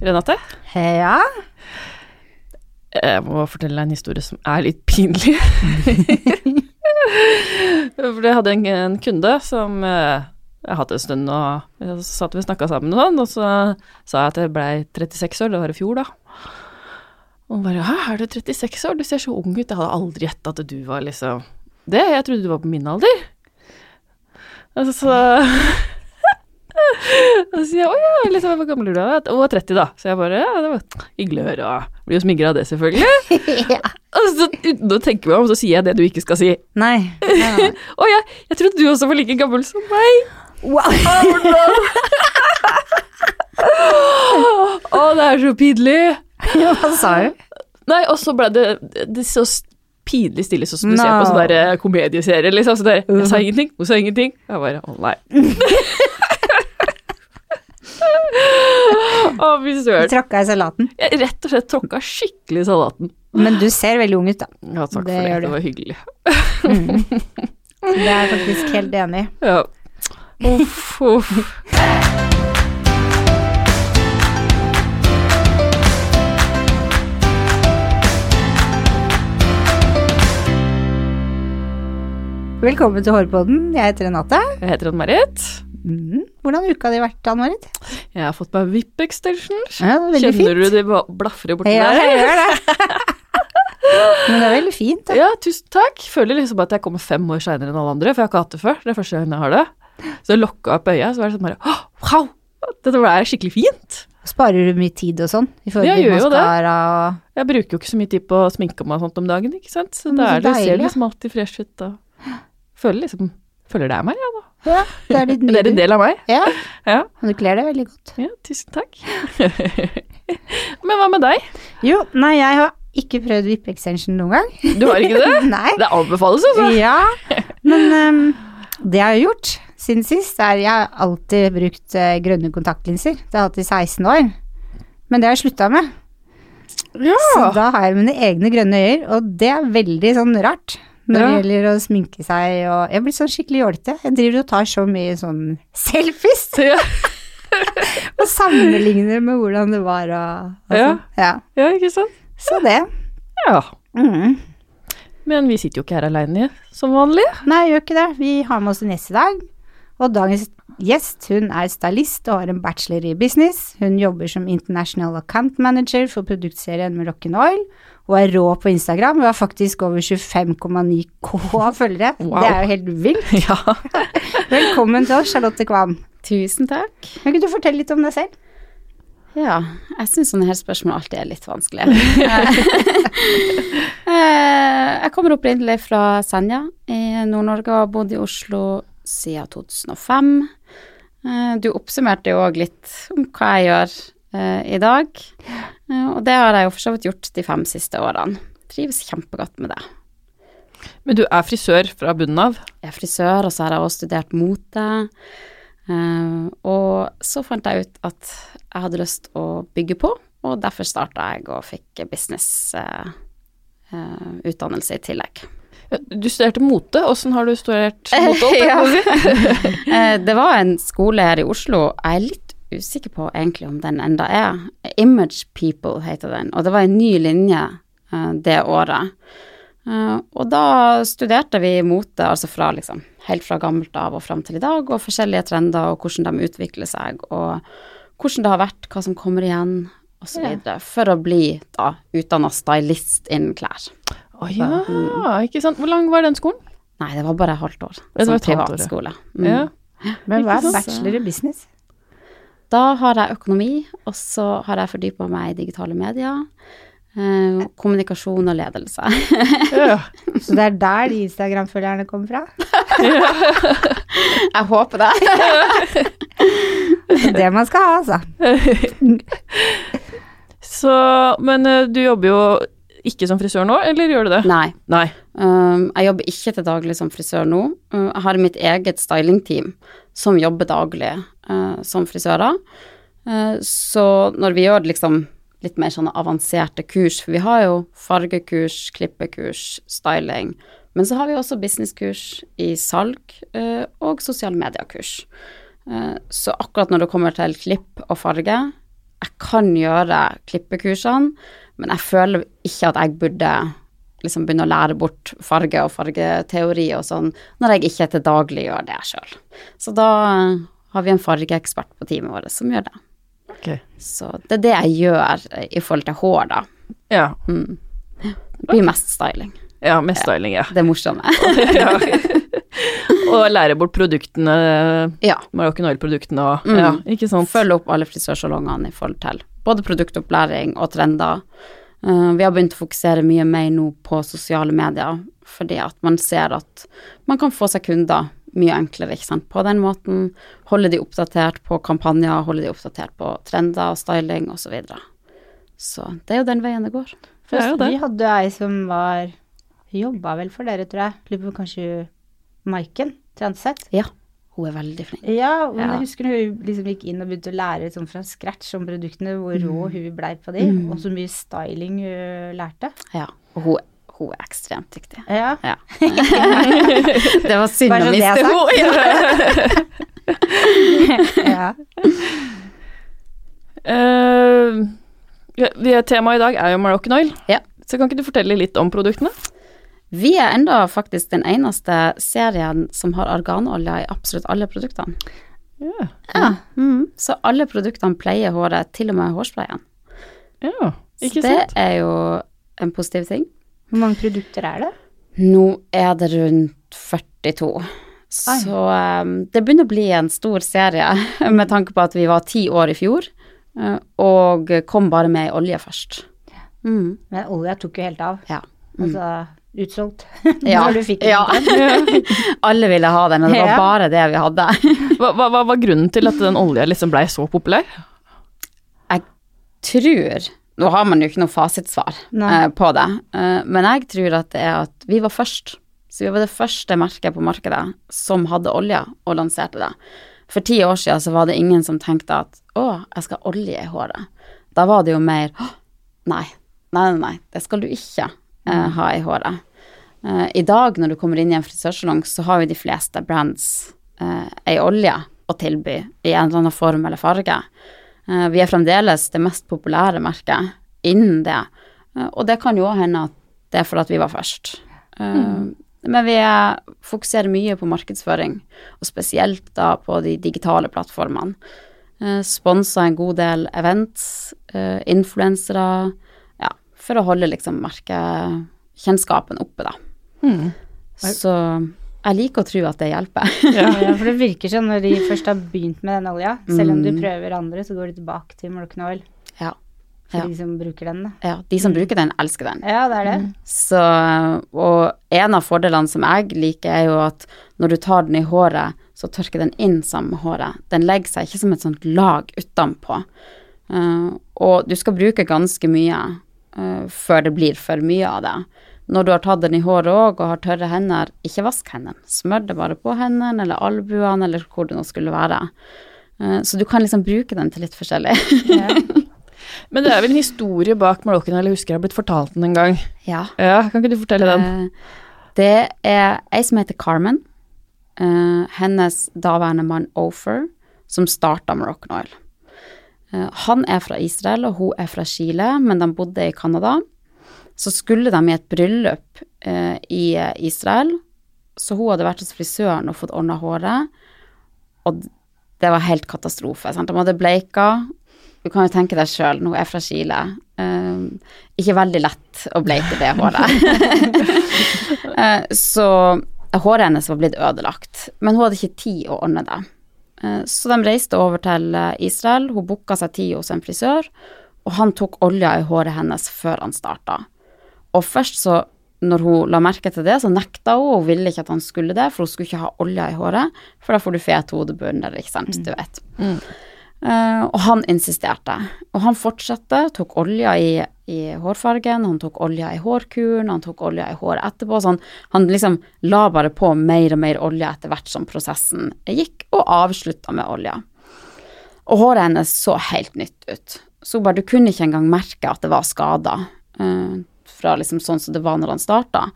Renate. Ja. Jeg må fortelle deg en historie som er litt pinlig. For jeg hadde en, en kunde som eh, jeg hatt en stund, og så satt vi og snakka sammen og sånn, og så sa jeg at jeg blei 36 år, det var i fjor, da. Og hun bare 'Hæ, er du 36 år? Du ser så ung ut.' Jeg hadde aldri gjetta at du var liksom det. Jeg trodde du var på min alder. Altså, så Og så sier jeg 'Å ja, liksom, hvor gammel er du?' da?» Var 30, da. Så jeg bare 'Ja, det var hyggelig å høre', blir jo smigra av det, selvfølgelig. ja. Og så uten å tenke meg om, så sier jeg det du ikke skal si. Nei. Ja. Å ja, jeg trodde du også var like gammel som meg. Wow. Å, det er så pinlig. Ja, hva sa hun? Nei, og så ble det, det så pinlig stille, sånn som du No. ser på sånne eh, komedieserier, liksom. Så der, jeg sa ingenting, hun sa ingenting. Jeg bare å nei. Å, fy søren. tråkka i salaten. Jeg rett og slett tråkka skikkelig i salaten. Men du ser veldig ung ut, da. Ja, takk Det for det. Det var hyggelig. Det er jeg faktisk helt enig i. Ja. Uff, uff. Velkommen til Hårpodden. Jeg heter Renate. Jeg heter Ann-Marit. Mm. Hvordan har uka di vært, Ann-Marit? Jeg har fått meg VIP-extensions. Ja, det er veldig Kjenner fint. du de ba- blafrer borti Ja, der? jeg gjør det. Men det er veldig fint. Da. Ja, tusen takk. Føler liksom at jeg kommer fem år seinere enn alle andre, for jeg har ikke hatt det før. Det er første gang jeg har det. Så jeg lokka opp øya, så var det sånn bare oh, Wow! Dette er skikkelig fint. Sparer du mye tid og sånn? I forhold Jeg til gjør jo det. og Jeg bruker jo ikke så mye tid på å sminke meg og sånt om dagen, ikke sant. Så da er det, ser deilig, det liksom alltid fresh ut og Føler liksom Føler det er meg, ja da. Ja, det er litt Det er en del av meg. Ja, Ja. men du kler deg veldig godt. ja tusen takk. Men hva med deg? Jo, nei, jeg har ikke prøvd VIP-extension noen gang. Du har ikke det? Nei. Det anbefales, altså. Ja, men um, det jeg har gjort siden sist, er jeg har alltid brukt uh, grønne kontaktlinser. Det har jeg hatt i 16 år. Men det har jeg slutta med. Ja. Så da har jeg mine egne grønne øyer, og det er veldig sånn rart når det gjelder å sminke seg og Jeg blir sånn skikkelig jålete. Jeg driver og tar så mye sånn selfies Ja. og sammenligner med hvordan det var og, og Ja. sånn. Ja. ja, ikke sant? Så det. Ja. Mm. Men vi sitter jo ikke her aleine, som vanlig. Nei, gjør ikke det. Vi har med oss gjest i dag. Og dagens gjest hun er stylist og har en bachelor i business. Hun jobber som international account manager for produktserien med Oil og er rå på Instagram. Hun har faktisk over 25,9 K følgere. Wow. Det er jo helt vilt. Ja. Velkommen til oss, Charlotte Kvam. Tusen takk. Kan ikke du fortelle litt om deg selv? Ja, jeg syns sånne her spørsmål alltid er litt vanskelig. Eh, jeg kommer opprinnelig fra Senja i Nord-Norge og har bodd i Oslo siden 2005. Eh, Du oppsummerte jo òg litt om hva jeg gjør eh, i dag, Eh, og det har jeg jo for så vidt gjort de fem siste årene. Trives kjempegodt med det. Men du er frisør fra bunnen av. Jeg er frisør, og så har jeg også studert mote. Eh, og så fant jeg ut at jeg hadde lyst å bygge på, og derfor starta jeg og fikk business-utdannelse i tillegg. Du studerte mote. Åssen har du studert mote? si? Eh, det var en skole her i Oslo, jeg er litt usikker på egentlig om den enda er. Image People heter den, og det var en ny linje eh, det året. Eh, og da studerte vi mote, altså fra liksom helt fra gammelt av og fram til i dag, og forskjellige trender og hvordan de utvikler seg, og hvordan det har vært, hva som kommer igjen, osv. videre for å bli da utdanna stylist innen klær. Å ja, ikke sant. Hvor lang var den skolen? Nei, det var bare et halvt år. Det var et halvt år, privatskole. Mm. Ja. Men hva er bachelor i business? Da har jeg økonomi, og så har jeg fordypa meg i digitale medier. Eh, kommunikasjon og ledelse. ja. Så det er der de Instagram-følgerne kommer fra? jeg håper det. Det det man skal ha, altså. Så, men eh, du jobber jo ikke som frisør nå, eller gjør du det? Nei. Nei. Um, jeg jobber ikke til daglig som frisør nå. Uh, jeg har mitt eget stylingteam som jobber daglig uh, som frisører. Uh, så når vi gjør liksom litt mer sånne avanserte kurs, for vi har jo fargekurs, klippekurs, styling, men så har vi også businesskurs i salg uh, og sosiale medier-kurs. Uh, så akkurat når det kommer til klipp og farge, jeg kan gjøre klippekursene, men jeg føler ikke at jeg burde liksom begynne å lære bort farge og fargeteori og sånn, når jeg ikke til daglig gjør det sjøl. Så da har vi en fargeekspert på teamet vårt som gjør det. Okay. Så det er det jeg gjør i forhold til hår, da. Ja. Det blir mest styling. Ja, med styling, ja. Det morsomme. ja. Og lære bort produktene, ja. Moroccan Oil-produktene og Mm. Ja, ikke sant. Følge opp alle frisørsalongene i forhold til både produktopplæring og trender. Uh, vi har begynt å fokusere mye mer nå på sosiale medier, fordi at man ser at man kan få seg kunder mye enklere, ikke sant. På den måten holde de oppdatert på kampanjer, holde de oppdatert på trender og styling osv. Så, videre. så det er jo den veien det går. Det det. Vi hadde jo ei som var jobba vel for dere, tror jeg. Lurer på kanskje Maiken Transeth. Ja, hun er veldig flink. Ja, men Ja. jeg husker når hun liksom gikk inn og begynte å lære liksom fra scratch om produktene, hvor Mm. hun blei på de, og så mye styling hun lærte. Ja, og hun, hun er ekstremt dyktig. Ja. Ja. det var synd å det er miste henne. ja. uh, vi- Temaet i dag er jo Moroccan Oil, Ja. så kan ikke du fortelle litt om produktene? Vi er enda faktisk den eneste serien som har arganolje i absolutt alle produktene. Ja. Ja. Mm. Så alle produktene pleier håret, til og med hårsprayen. ja. ikke sant. Så det sant? er jo en positiv ting. Hvor mange produkter er det? Nå er det rundt 42. Så um, det begynner å bli en stor serie, med tanke på at vi var ti år i fjor, eh, og kom bare med i olje først. Mm. Men olja tok jo helt av. Ja. Altså utsolgt. Ja. Når du fikk den. ja. Alle ville ha den, og det var bare det vi hadde. Hva, hva, hva var grunnen til at den olja liksom blei så populær? Jeg tror Nå har man jo ikke noe fasitsvar eh, på det, eh, men jeg tror at det er at vi var først. Så vi var det første merket på markedet som hadde olje, og lanserte det. For ti år siden så var det ingen som tenkte at å, jeg skal ha olje i håret. Da var det jo mer nei, nei, nei, nei, det skal du ikke ha i håret. Eh, I dag når du kommer inn i en frisørsalong, så har jo de fleste brands eh, ei olje å tilby i en eller annen form eller farge. Eh, vi er fremdeles det mest populære merket innen det, Eh, og det kan jo hende at det er for at vi var først. Mm. Men vi er, fokuserer mye på markedsføring, og spesielt da på de digitale plattformene. Sponser Sponsa en god del events, influensere, for å holde liksom merkekjennskapen oppe, da. Mm. Så jeg liker å tro at det hjelper. Ja, for det virker sånn når de først har begynt med den olja, selv om du Mm. prøver andre, så går de tilbake til Oil ja. for Ja. de som bruker den, da. ja. De som bruker den, elsker den. Ja, det er det. Så, og en av fordelene som jeg liker, er jo at når du tar den i håret, så tørker den inn sammen med håret. Den legger seg ikke som et sånt lag utenpå. Uh, og du skal bruke ganske mye eh, før det blir for mye av det. Når du har tatt den i håret òg og har tørre hender, ikke vask hendene. Smør det bare på hendene eller albuene eller hvor det nå skulle være. Uh, så du kan liksom bruke den til litt forskjellig. Ja. Men det er vel en historie bak Malokken, eller husker jeg har blitt fortalt den en gang. ja. Ja, kan ikke du fortelle den? Uh, Det er ei som heter Carmen. hennes daværende mann Ofer, som starta Moroccan Oil. Eh, han er fra Israel, og hun er fra Chile, men de bodde i Canada. Så skulle de i et bryllup eh, i eh, Israel, så hun hadde vært hos frisøren og fått ordna håret, og det var helt katastrofe. Sant? De hadde bleika. Du kan jo tenke deg sjøl, nå er jeg fra Chile. eh, ikke veldig lett å bleike det håret. Eh, så håret hennes var blitt ødelagt, men hun hadde ikke tid å ordne det. Eh, Så de reiste over til eh, Israel, hun booka seg tid hos en frisør, og han tok olja i håret hennes før han starta. Og først så, når hun la merke til det, så nekta hun, hun ville ikke at han skulle det, for hun skulle ikke ha olja i håret, for da får du fet hodebunn, eller ikke sant, du vet. Eh, og han insisterte. Og han fortsatte, tok olja i, i hårfargen, han tok olja i hårkuren, han tok olja i håret etterpå. Så han, han liksom la bare på mer og mer olje etter hvert som prosessen gikk, og avslutta med olja. Og håret hennes så helt nytt ut. Så bare, du kunne ikke engang merke at det var skader uh, fra liksom sånn som det var når han starta.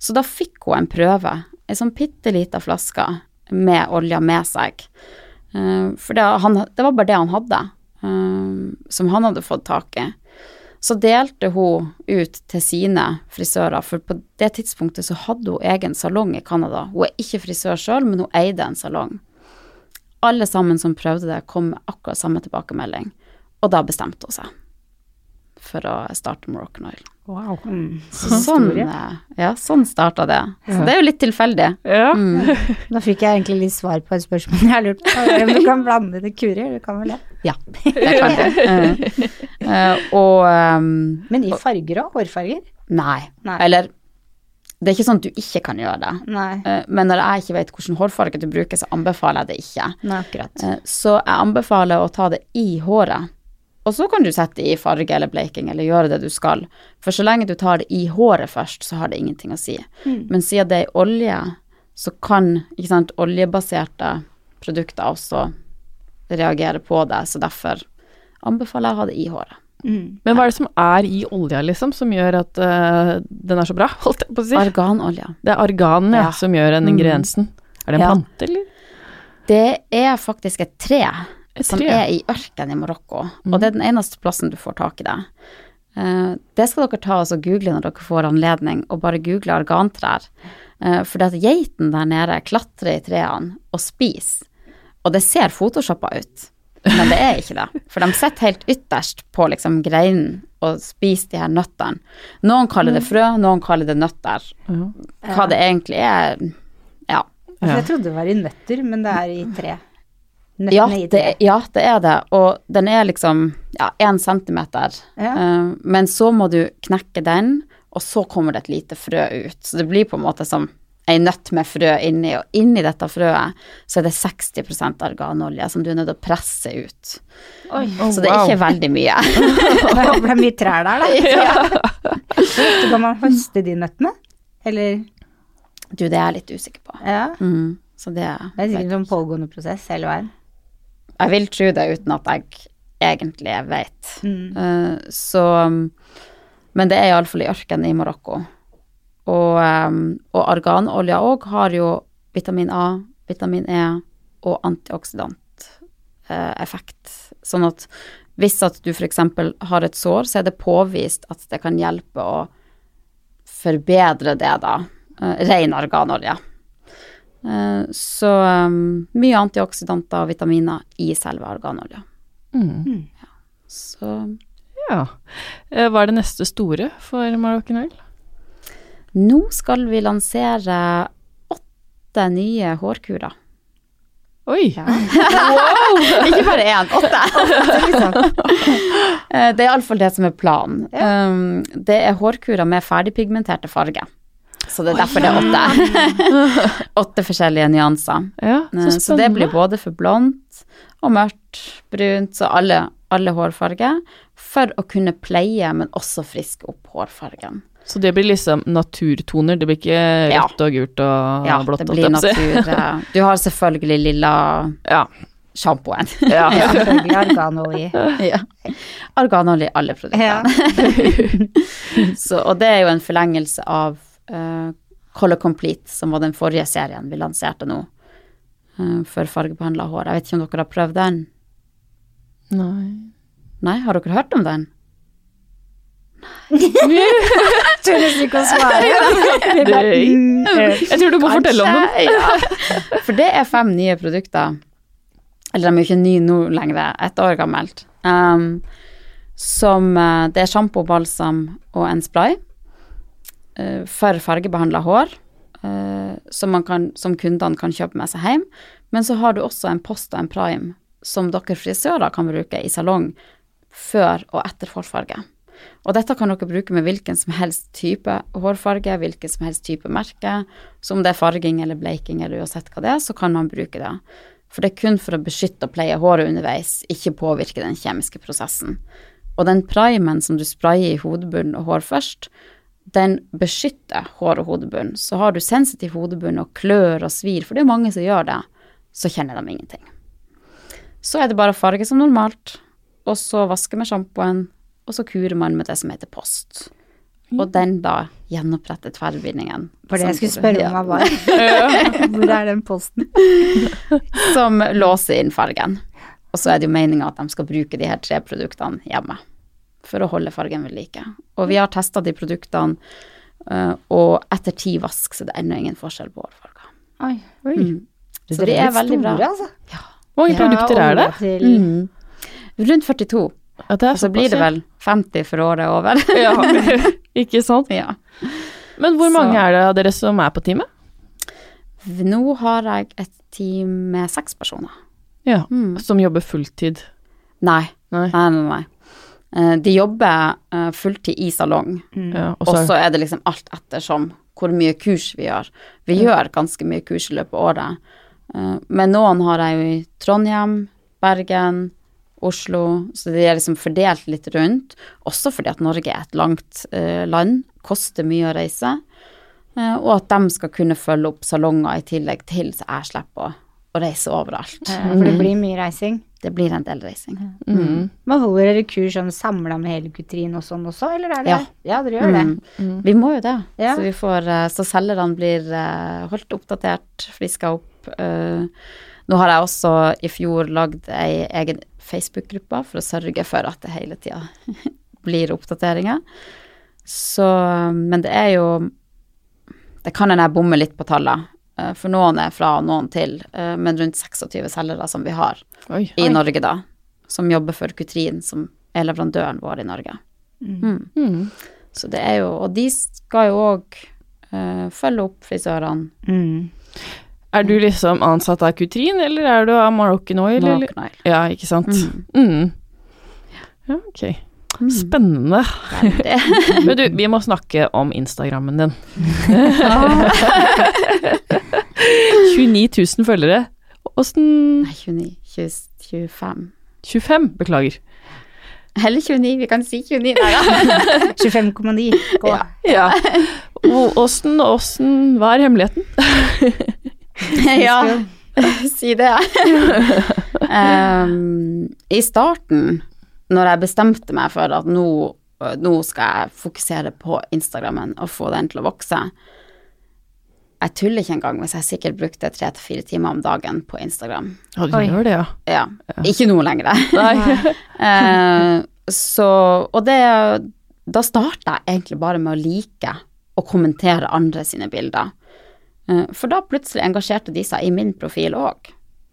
Så da fikk hun en prøve, ei sånn bitte lita flaske med olja med seg. Eh, for det, han, det var bare det han hadde. um, som han hadde fått tak i. Så delte hun ut til sine frisører, for på det tidspunktet så hadde hun egen salong i Canada. Hun er ikke frisør sjøl, men hun eide en salong. Alle sammen som prøvde det, kom med akkurat samme tilbakemelding, og da bestemte hun seg for å starte Moroccan Oil. Wow. Mm. Så sånn, eh, ja, sånn starta det. Så det er jo litt tilfeldig. Ja. Mm. Da fikk jeg egentlig litt svar på et spørsmål jeg lurte på. Om du kan blande det kurer, du kan vel det? Ja. Det kan jeg. Uh, eh, og um, Men i farger òg? Hårfarger? Nei. Nei. Eller det er ikke sånn at du ikke kan gjøre det. Nei. Eh, Men når jeg ikke vet hvilken hårfarge du bruker, så anbefaler jeg det ikke. Nei, akkurat. Eh, Så jeg anbefaler å ta det i håret. Og så kan du sette i farge eller bleking eller gjøre det du skal. For så lenge du tar det i håret først, så har det ingenting å si. Mm. Men siden det er olje, så kan ikke sant, oljebaserte produkter også reagere på det. Så derfor anbefaler jeg å ha det i håret. Mm. Men hva er det som er i olja, liksom, som gjør at uh, den er så bra, holdt jeg på å si? Arganolje. Det er arganen, ja, Ja. som gjør den Mm. ingrediensen. Er det en Ja. plante, eller? Det er faktisk et tre som er i ørkenen i Marokko, Mm. og det er den eneste plassen du får tak i det. Uh, det skal dere ta og google når dere får anledning, og bare google argantrær. Uh, for det at geiten der nede klatrer i trærne og spiser, og det ser photoshoppa ut, men det er ikke det. For de sitter helt ytterst på liksom greinen og spiser de her nøttene. Noen kaller det frø, noen kaller det nøtter. Hva det egentlig er, ja. Altså, Ja. jeg trodde det var i nøtter, men det er i tre. Nøttene Ja i det, ja, det er det. Og den er liksom ja, én centimeter. Ja. Eh, men så må du knekke den, og så kommer det et lite frø ut. Så det blir på en måte som ei nøtt med frø inni, og inni dette frøet så er det 60% arganolje som du er nødt til å presse ut. Oi. Oh, så det er wow. ikke veldig mye. Det ble mye trær der, da. Så kan man høste de nøttene? Eller Du, det er jeg litt usikker på. Ja. Mm, så det Det er sikkert en pågående prosess hele veien. Jeg vil tro det uten at jeg egentlig vet. Mm. Uh, så Men det er iallfall i ørkenen i Marokko. Og, um, og arganolja òg har jo vitamin A, vitamin E og antioksidanteffekt. sånn at hvis at du f.eks. har et sår, så er det påvist at det kan hjelpe å forbedre det, da. Uh, ren arganolje. Eh, så um, mye antioksidanter og vitaminer i selve arganolja. Mm. Så ja. Eh, Hva er det neste store for Moroccan Oil? Nå skal vi lansere åtte nye hårkurer. Oi! Ikke bare én, åtte. Eh, det er iallfall det som er planen. Um, det er hårkurer med ferdigpigmenterte farger. Så det er derfor det er åtte. åtte forskjellige nyanser. Ja, Eh, så Så det blir både for blondt og mørkt, brunt, så alle, alle hårfarger. For å kunne pleie, men også friske opp hårfargen. Så det blir liksom naturtoner, det blir ikke Ja. rødt og gult og Ja, blått? det blir natur. Du har selvfølgelig lilla Ja. sjampoen. ja. Selvfølgelig arganolje. ja. Arganolje i alle produktene. Ja. Så, og det er jo en forlengelse av uh, Color Complete, som var den forrige serien vi lanserte nå. uh, for fargebehandla hår. Jeg vet ikke om dere har prøvd den? Nei. Nei, har dere hørt om den? Tør ikke å svare. Jeg tror du må fortelle om den. Ja. For det er fem nye produkter. Eller de er jo ikke nye nå lenger, ett år gammelt. Um, som eh, Det er sjampo, balsam og en spray for fargebehandla hår. eh, som, kan, som kundene kan kjøpe med seg hjem. Men så har du også en post og en prime som dere frisører kan bruke i salong før og etter hårfarge. Og dette kan dere bruke med hvilken som helst type hårfarge, hvilken som helst type merke. Så om det er farging eller bleiking eller uansett hva det er, så kan man bruke det. For det er kun for å beskytte og pleie håret underveis, ikke påvirke den kjemiske prosessen. Og den primen som du sprayer i hodebunnen og hår først, den beskytter hår og hodebunn. Så har du sensitiv hodebunn og klør og svir, for det er mange som gjør det, så kjenner de ingenting. Så er det bare å farge som normalt, og så vaske med sjampoen, og så kurer man med det som heter post. Og den da gjenoppretter tverrbindingen. For det jeg skulle spørre om var. Hvor er den posten? Som låser inn fargen. Og så er det jo meninga at de skal bruke de her tre produktene hjemme for å holde fargen ved like. Og vi har testa de produktene, eh, og etter ti vask så det er det ennå ingen forskjell på hårfarger. Oi. Mm. Så det, de er veldig bra. Altså. Hvor mange produkter er det? Mm. Rundt 42, Ja, er og så blir det vel 50 for året over. ja. Ja, ikke sant? ja. Men hvor Så- mange er det av dere som er på teamet? Nå har jeg et team med seks personer. Ja, Mm. Som jobber fulltid? Nei, Nei. nei, nei. nei. Eh, De jobber eh, fulltid i salong, Mm. Ja, og så er det liksom alt ettersom hvor mye kurs vi gjør. Vi gjør ganske mye kurs i løpet av året. Eh, Men noen har jeg jo i Trondheim, Bergen, Oslo, så de er liksom fordelt litt rundt. Også fordi at Norge er et langt land, koster mye å reise. eh, Og at de skal kunne følge opp salonger i tillegg til, så jeg slipper å, å reise overalt. Ja, For det blir mye reising. Det blir en del reising. mm. Men holder dere kurs sånn samla med hele Kutrin og sånn også, eller er det Ja. Ja, dere gjør det. Mm. Vi må jo det. Ja. Så vi får eh, Så selgerne blir eh, holdt oppdatert, friska opp. Eh, Nå har jeg også i fjor lagd ei egen Facebook-gruppe for å sørge for at det hele tida blir oppdateringer. Så Men det er jo Det kan hende jeg bommer litt på tallene, for noen er fra og noen til, eh, men rundt 26 selgere som vi har Oi. i Norge, da, som jobber for Kutrin, som er leverandøren vår i Norge. Mm. Mm. Så det er jo Og de skal jo òg følge opp frisørene. Mm. Er du liksom ansatt av Kutrin, eller er du av Moroccan Oil? Moroccan Oil. Ja, ikke sant. Mm. Mm. Ja, ok. Spennende. Veldig. Men du, vi må snakke om Instagrammen din. 29 000 følgere. Åssen Nei, 29, 25 25, beklager. Eller 29, vi kan si 29. Nei da. 25,9. Gå. Ja. Ja. Åssen, åssen Hva er hemmeligheten? ja, si det. um, I starten, når jeg bestemte meg for at nå, nå skal jeg fokusere på Instagrammen og få den til å vokse Jeg tuller ikke engang hvis jeg sikkert brukte tre til fire timer om dagen på Instagram. Ja, du gjør det, ja. Ja. Ikke nå lenger. Nei. Eh, så Og det Da starta jeg egentlig bare med å like og kommentere andre sine bilder. Eh, for da plutselig engasjerte de seg i min profil òg.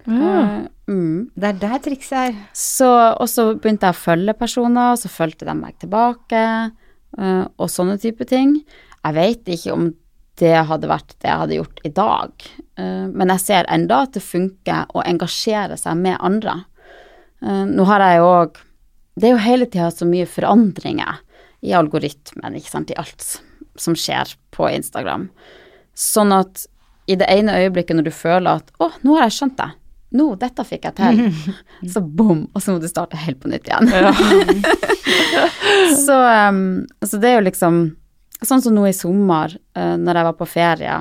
Ja. mm. Det er der trikset er. Så, og så begynte jeg å følge personer, og så fulgte de meg tilbake, eh, og sånne type ting. Jeg vet ikke om det hadde vært det jeg hadde gjort i dag, eh, men jeg ser enda at det funker å engasjere seg med andre. Eh, nå har jeg jo òg Det er jo hele tida så mye forandringer i algoritmen, ikke sant, i alt som skjer på Instagram. Sånn at i det ene øyeblikket når du føler at 'Å, nå har jeg skjønt det', nå, dette fikk jeg til, så bom, og så må du starte helt på nytt igjen. så, um, så det er jo liksom Sånn som nå i sommer, uh, når jeg var på ferie,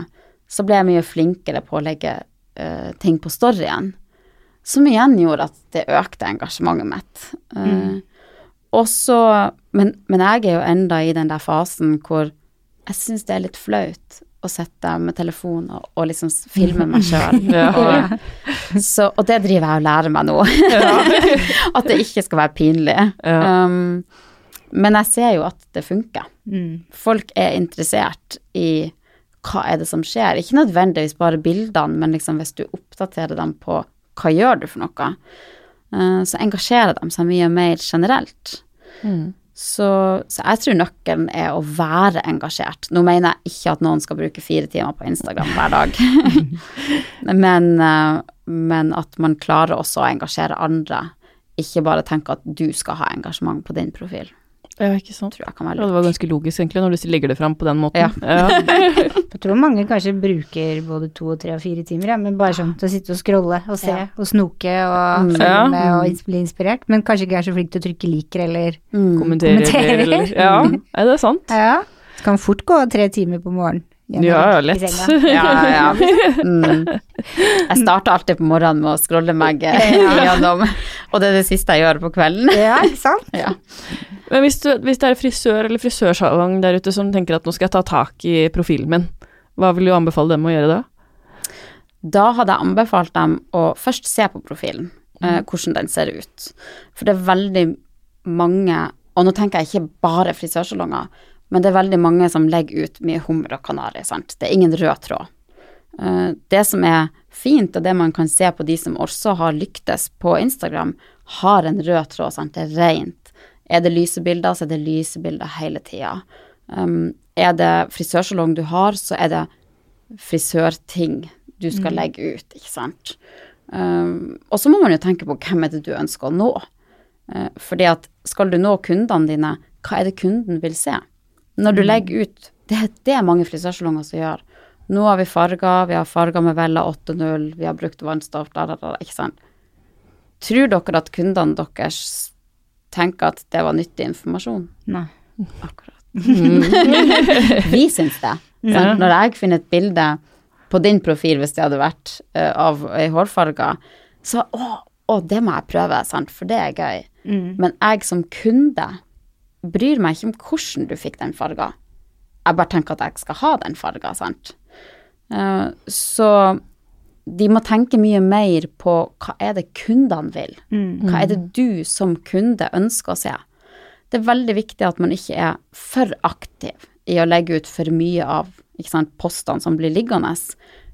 så ble jeg mye flinkere på å legge uh, ting på storyen. Som igjen gjorde at det økte engasjementet mitt. Uh, Og så men, men jeg er jo enda i den der fasen hvor jeg syns det er litt flaut å sitte med telefon og, og liksom filme meg sjøl. Ja. Og det driver jeg og lærer meg nå. at det ikke skal være pinlig. Um, men jeg ser jo at det funker. Mm. Folk er interessert i hva er det som skjer. Ikke nødvendigvis bare bildene, men liksom hvis du oppdaterer dem på hva gjør du for noe, eh, så engasjerer de seg mye mer generelt. Mm. Så, så jeg tror nøkkelen er å være engasjert. Nå mener jeg ikke at noen skal bruke fire timer på Instagram hver dag, men, eh, men at man klarer også å engasjere andre. Ikke bare tenke at du skal ha engasjement på din profil. Ja, ikke sant. Tror jeg kan Ja, det var ganske logisk, egentlig, når du legger det fram på den måten. Ja. Jeg tror mange kanskje bruker både to og tre og fire timer, ja, men bare sånn til å sitte og scrolle og se Ja. og snoke og Mm. følge Ja. og bli inspirert, men kanskje ikke er så flink til å trykke liker eller Mm. Kommenterer, Kommenterer. eller Ja, er det sant? Ja. Det kan fort gå tre timer på morgenen. Ja, ja, lett. Ja, ja. Mm. Jeg starter alltid på morgenen med å scrolle meg eh, gjennom, og det er det siste jeg gjør på kvelden. Ja, ikke sant? Ja. Men hvis, du, hvis det er frisør eller frisørsalong der ute som tenker at nå skal jeg ta tak i profilen min, hva vil du anbefale dem å gjøre da? Da hadde jeg anbefalt dem å først se på profilen. eh, hvordan den ser ut. For det er veldig mange, og nå tenker jeg ikke bare frisørsalonger, men det er veldig mange som legger ut mye hummer og kanari, sant. Det er ingen rød tråd. Eh, det som er fint, og det man kan se på de som også har lyktes på Instagram, har en rød tråd, sant. Det er rent. Er det lyse bilder, så er det lyse bilder hele tida. Um, er det frisørsalong du har, så er det frisørting du skal legge ut, ikke sant. Um, og så må man jo tenke på hvem er det du ønsker å nå. Uh, fordi at skal du nå kundene dine, hva er det kunden vil se? Når du legger ut Det er det mange frisørsalonger som gjør. Nå har vi farger, vi har farger med Vella 8.0, vi har brukt vannstoff, da, da, da, ikke sant. Tror dere at kundene deres tenker at det var nyttig informasjon? Nei. Akkurat. vi syns det. Ja. Når jeg finner et bilde på din profil, hvis det hadde vært uh, av ei hårfarge, så å, å, det må jeg prøve, sant? for det er gøy. Men jeg som kunde bryr meg ikke om hvordan du fikk den farga. Jeg bare tenker at jeg skal ha den farga, sant. Eh, så de må tenke mye mer på hva er det kundene vil. Hva er det du som kunde ønsker å se. Det er veldig viktig at man ikke er for aktiv i å legge ut for mye av sant, postene som blir liggende,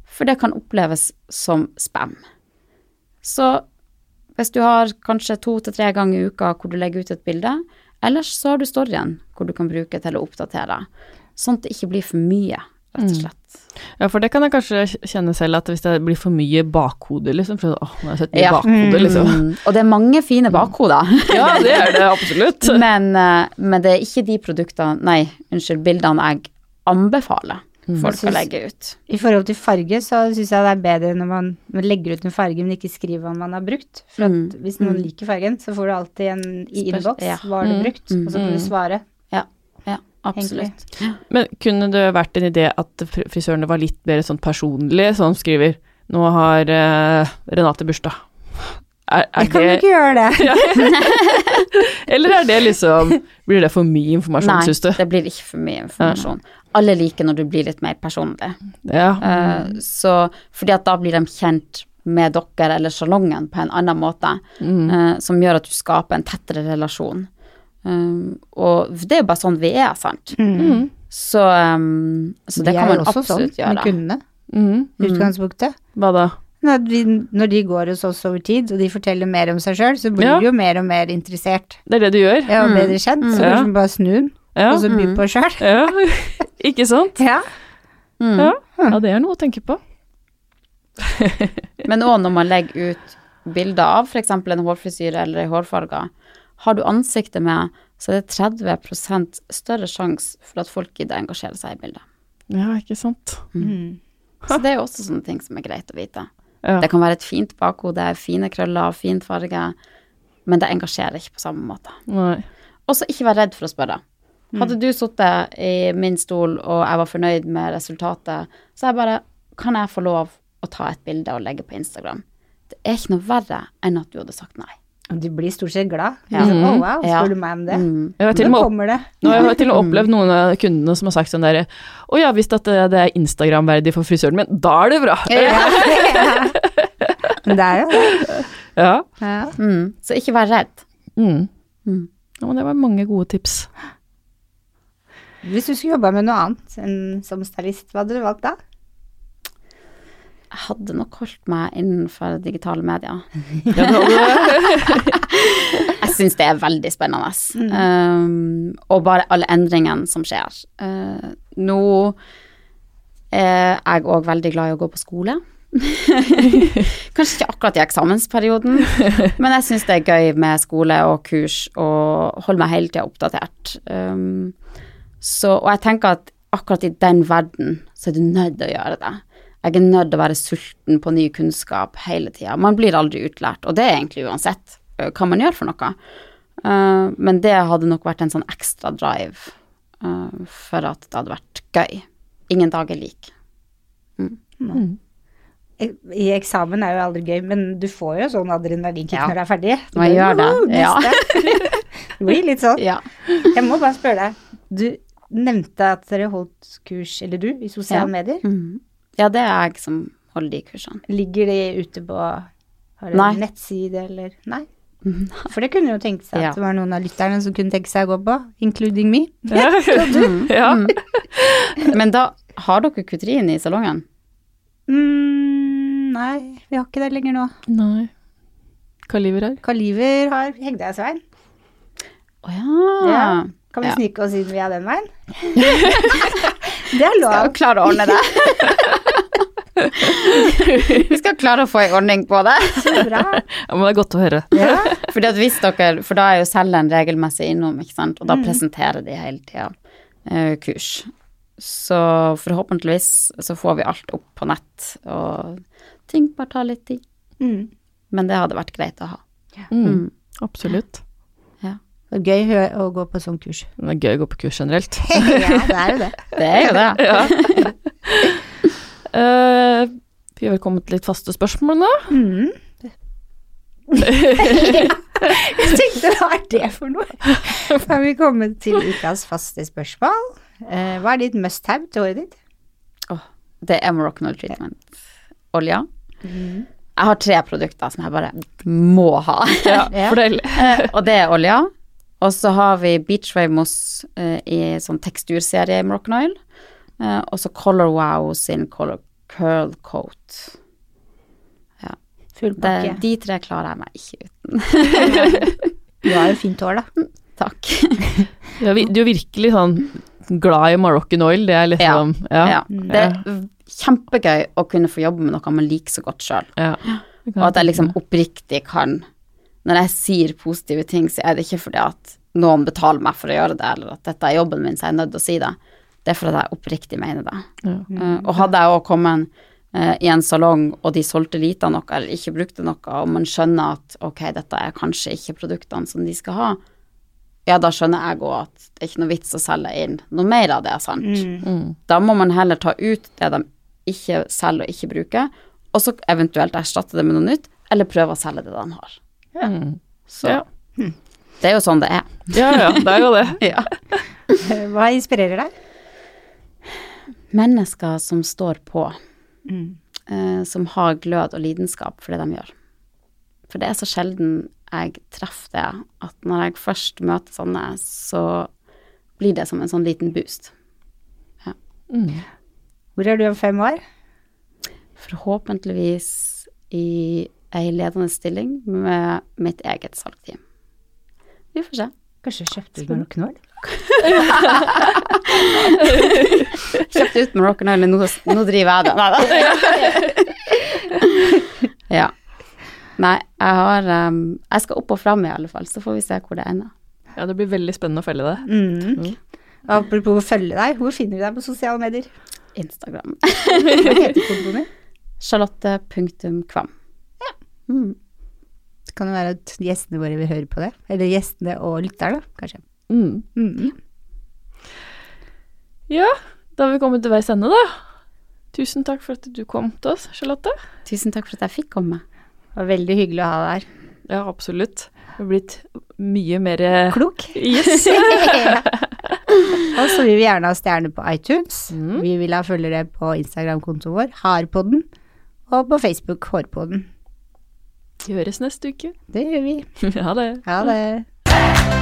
for det kan oppleves som spam. Så hvis du har kanskje to til tre ganger i uka hvor du legger ut et bilde, ellers så har du storyen hvor du kan bruke til å oppdatere, sånn at det ikke blir for mye, rett og slett. Ja, for det kan jeg kanskje kjenne selv, at hvis det blir for mye bakhode, liksom, for åh, nå har jeg sett mye Ja. bakhode, liksom. Mm, og det er mange fine bakhoder. Ja, det er det absolutt. Men, eh, men det er ikke de produktene, nei, unnskyld, bildene jeg anbefaler folk å Synes- legge ut. I forhold til farge så syns jeg det er bedre når man, man legger ut en farge, men ikke skriver hva man har brukt. For at Mm, hvis noen liker fargen, så får du alltid en i innboks. ja. Hva har du brukt? Og så kan du svare. Ja, ja, absolutt. Men kunne det vært en idé at frisørene var litt mer sånn personlige, sånn skriver Nå har uh, Renate bursdag. Er, er Jeg kan det ikke gjøre det. Eller er det liksom Blir det for mye informasjon, Nei, syns du? det blir ikke for mye informasjon. Alle liker når du blir litt mer personlig. Ja. Uh, så, fordi at da blir de kjent med dere eller salongen på en annen måte, Mm. uh, som gjør at du skaper en tettere relasjon. Um, og det er jo bare sånn vi er, sant. Så, um, så det Vi kan er jo også sånn med kundene. Mm. Utgangspunktet. Hva da? Når, vi, når de går hos oss over tid, og de forteller mer om seg sjøl, så blir Ja. de jo mer og mer interessert. Det er det du gjør? Ja, og Mm. bedre kjent. Så Ja. kanskje bare snu den, Ja. og så by på sjøl. ja. Ikke sant? Ja. Mm. Ja. ja, det er noe å tenke på. Men òg når man legger ut bilder av f.eks. en hårfrisyre eller ei hårfarge, har du ansiktet med, så er det 30% større sjanse for at folk gidder å engasjere seg i bildet. Ja, ikke sant. Mm. Så det er jo også sånne ting som er greit å vite. Ja. Det kan være et fint bakhode, fine krøller, fin farge, men det engasjerer ikke på samme måte. Nei. Og så ikke vær redd for å spørre. Hadde du sittet i min stol og jeg var fornøyd med resultatet, så er jeg bare Kan jeg få lov å ta et bilde og legge på Instagram? Det er ikke noe verre enn at du hadde sagt nei. Du blir stort sett glad. Ja. Mm. Oh, wow, Ja. spør du meg om det? Mm. Jeg har til og Nå med kommer det. Nå har jeg til og med opplevd noen av kundene som har sagt sånn derre Å ja, hvis at det det er Instagram-verdig for frisøren min, da er det bra. Ja. Men det er jo det. Ja. Ja. Mm. Så ikke vær redd. Mm. Mm. ja. Men det var mange gode tips. Hvis du skulle jobba med noe annet enn som stylist, hva hadde du valgt da? Jeg hadde nok holdt meg innenfor digitale medier. Jeg syns det er veldig spennende. Um, og bare alle endringene som skjer. Uh, nå er jeg òg veldig glad i å gå på skole. Kanskje ikke akkurat i eksamensperioden, men jeg syns det er gøy med skole og kurs og holde meg hele tida oppdatert. Um, så, og jeg tenker at akkurat i den verden så er du nødt til å gjøre det. Jeg er nødt til å være sulten på ny kunnskap hele tida. Man blir aldri utlært, og det er egentlig uansett hva man gjør for noe. Uh, men det hadde nok vært en sånn ekstra drive uh, for at det hadde vært gøy. Ingen dag er lik. I eksamen er jo aldri gøy, men du får jo sånn adrenalinkick Ja. når du er ferdig. Du Man gjør det, ja. det blir litt sånn. Ja. Jeg må bare spørre deg. Du nevnte at dere holdt kurs, eller du, i sosiale Ja. medier. Mhm. ja, det er jeg som holder de kursene. Ligger de ute på Har Nei. nettside, eller Nei. For det kunne jo tenkt seg Ja. at det var noen av lytterne som kunne tenke seg å gå på, including me. Ja. ja. Men da har dere kutrin i salongen? Mm, nei, vi har ikke det lenger nå. Nei. Kaliver har? Kaliver har Hegdehaugsveien. Å ja. Ja. Kan vi Ja. snike oss inn via den veien? det er Skal lov. klare å ordne det. Vi skal klare å få en ordning på det. Så bra. Ja, men det er godt å høre. Ja. Fordi at hvis dere, for da er jo selgeren regelmessig innom, ikke sant, og da presenterer de hele tida eh, kurs. Så forhåpentligvis så får vi alt opp på nett, og ting bare tar litt tid. Mm. Men det hadde vært greit å ha. Mm. Absolutt. Det er gøy å gå på sånn kurs. Det er gøy å gå på kurs generelt. ja, det er jo det. Det er jo det. Ja. uh, vi har vel kommet til litt faste spørsmål nå. Mm. Jeg tenkte hva er det for noe? Da har vi kommet til ukas faste spørsmål. Uh, hva er ditt must have til året ditt? Det er Moroccan treatment. Olja. Jeg har tre produkter som jeg bare må ha. Ja, Fordel. Fortell. Eh, og det er olja. Og så har vi Beachwave Moss eh, i sånn teksturserie i Moroccan Oil. Eh, og så Color Wow sin Color Curl Coat. Full pakke. de tre klarer jeg meg ikke uten. Du har jo fint hår, da. Takk. Ja, vi, du er virkelig sånn glad i Moroccan oil, det er liksom Ja. Ja. Det er kjempegøy å kunne få jobbe med noe man liker så godt sjøl. ja. Og at jeg liksom oppriktig kan Når jeg sier positive ting, så er det ikke fordi at noen betaler meg for å gjøre det, eller at dette er jobben min, så jeg er nødt til å si det. Det er fordi jeg oppriktig mener det. Ja. Uh, og hadde jeg òg kommet uh, i en salong, og de solgte lite av noe, eller ikke brukte noe, og man skjønner at ok, dette er kanskje ikke produktene som de skal ha, ja, da skjønner jeg òg at det er ikke noe vits å selge inn noe mer av det, sant. Mm. Da må man heller ta ut det de ikke selger og ikke bruker, og så eventuelt erstatte det med noe nytt, eller prøve å selge det de har. Mm. Så Ja. det er jo sånn det er. ja, ja, det er jo det. Ja. Hva inspirerer deg? Mennesker som står på, Mm. eh, som har glød og lidenskap for det de gjør. For det er så sjelden jeg treffer det, at når jeg først møter sånne, så blir det som en sånn liten boost. Mm. Hvor er du om fem år? Forhåpentligvis i ei ledende stilling med mitt eget salgteam. Vi får se. Kanskje kjøpte du noen Oil? kjøpte ut Rock'n'Roll, Oil, nå, nå driver jeg det. Nei da. ja. Nei, jeg har um, Jeg skal opp og fram i alle fall, så får vi se hvor det ender. Ja, det blir veldig spennende å følge det. Mm. Apropos å følge deg, hvor finner vi deg på sosiale medier? Instagram. Hva heter kontoen din? Charlotte.kvam. Mm. Det kan jo være at gjestene våre vil høre på det. Eller gjestene og lytterne, kanskje. Mm. Mm. Ja, da har vi kommet til veis ende, da. Tusen takk for at du kom til oss, Charlotte. Tusen takk for at jeg fikk komme. Det var veldig hyggelig å ha deg her. Ja, absolutt. Det har blitt mye mer Klok. Yes. Og så vil vi gjerne ha stjerner på iTunes. Mm. Vi vil ha følgere på Instagram-kontoen vår, Harpodden, og på Facebook, Hårpodden. Vi høres neste uke. Det gjør vi. Ha det. Ha det.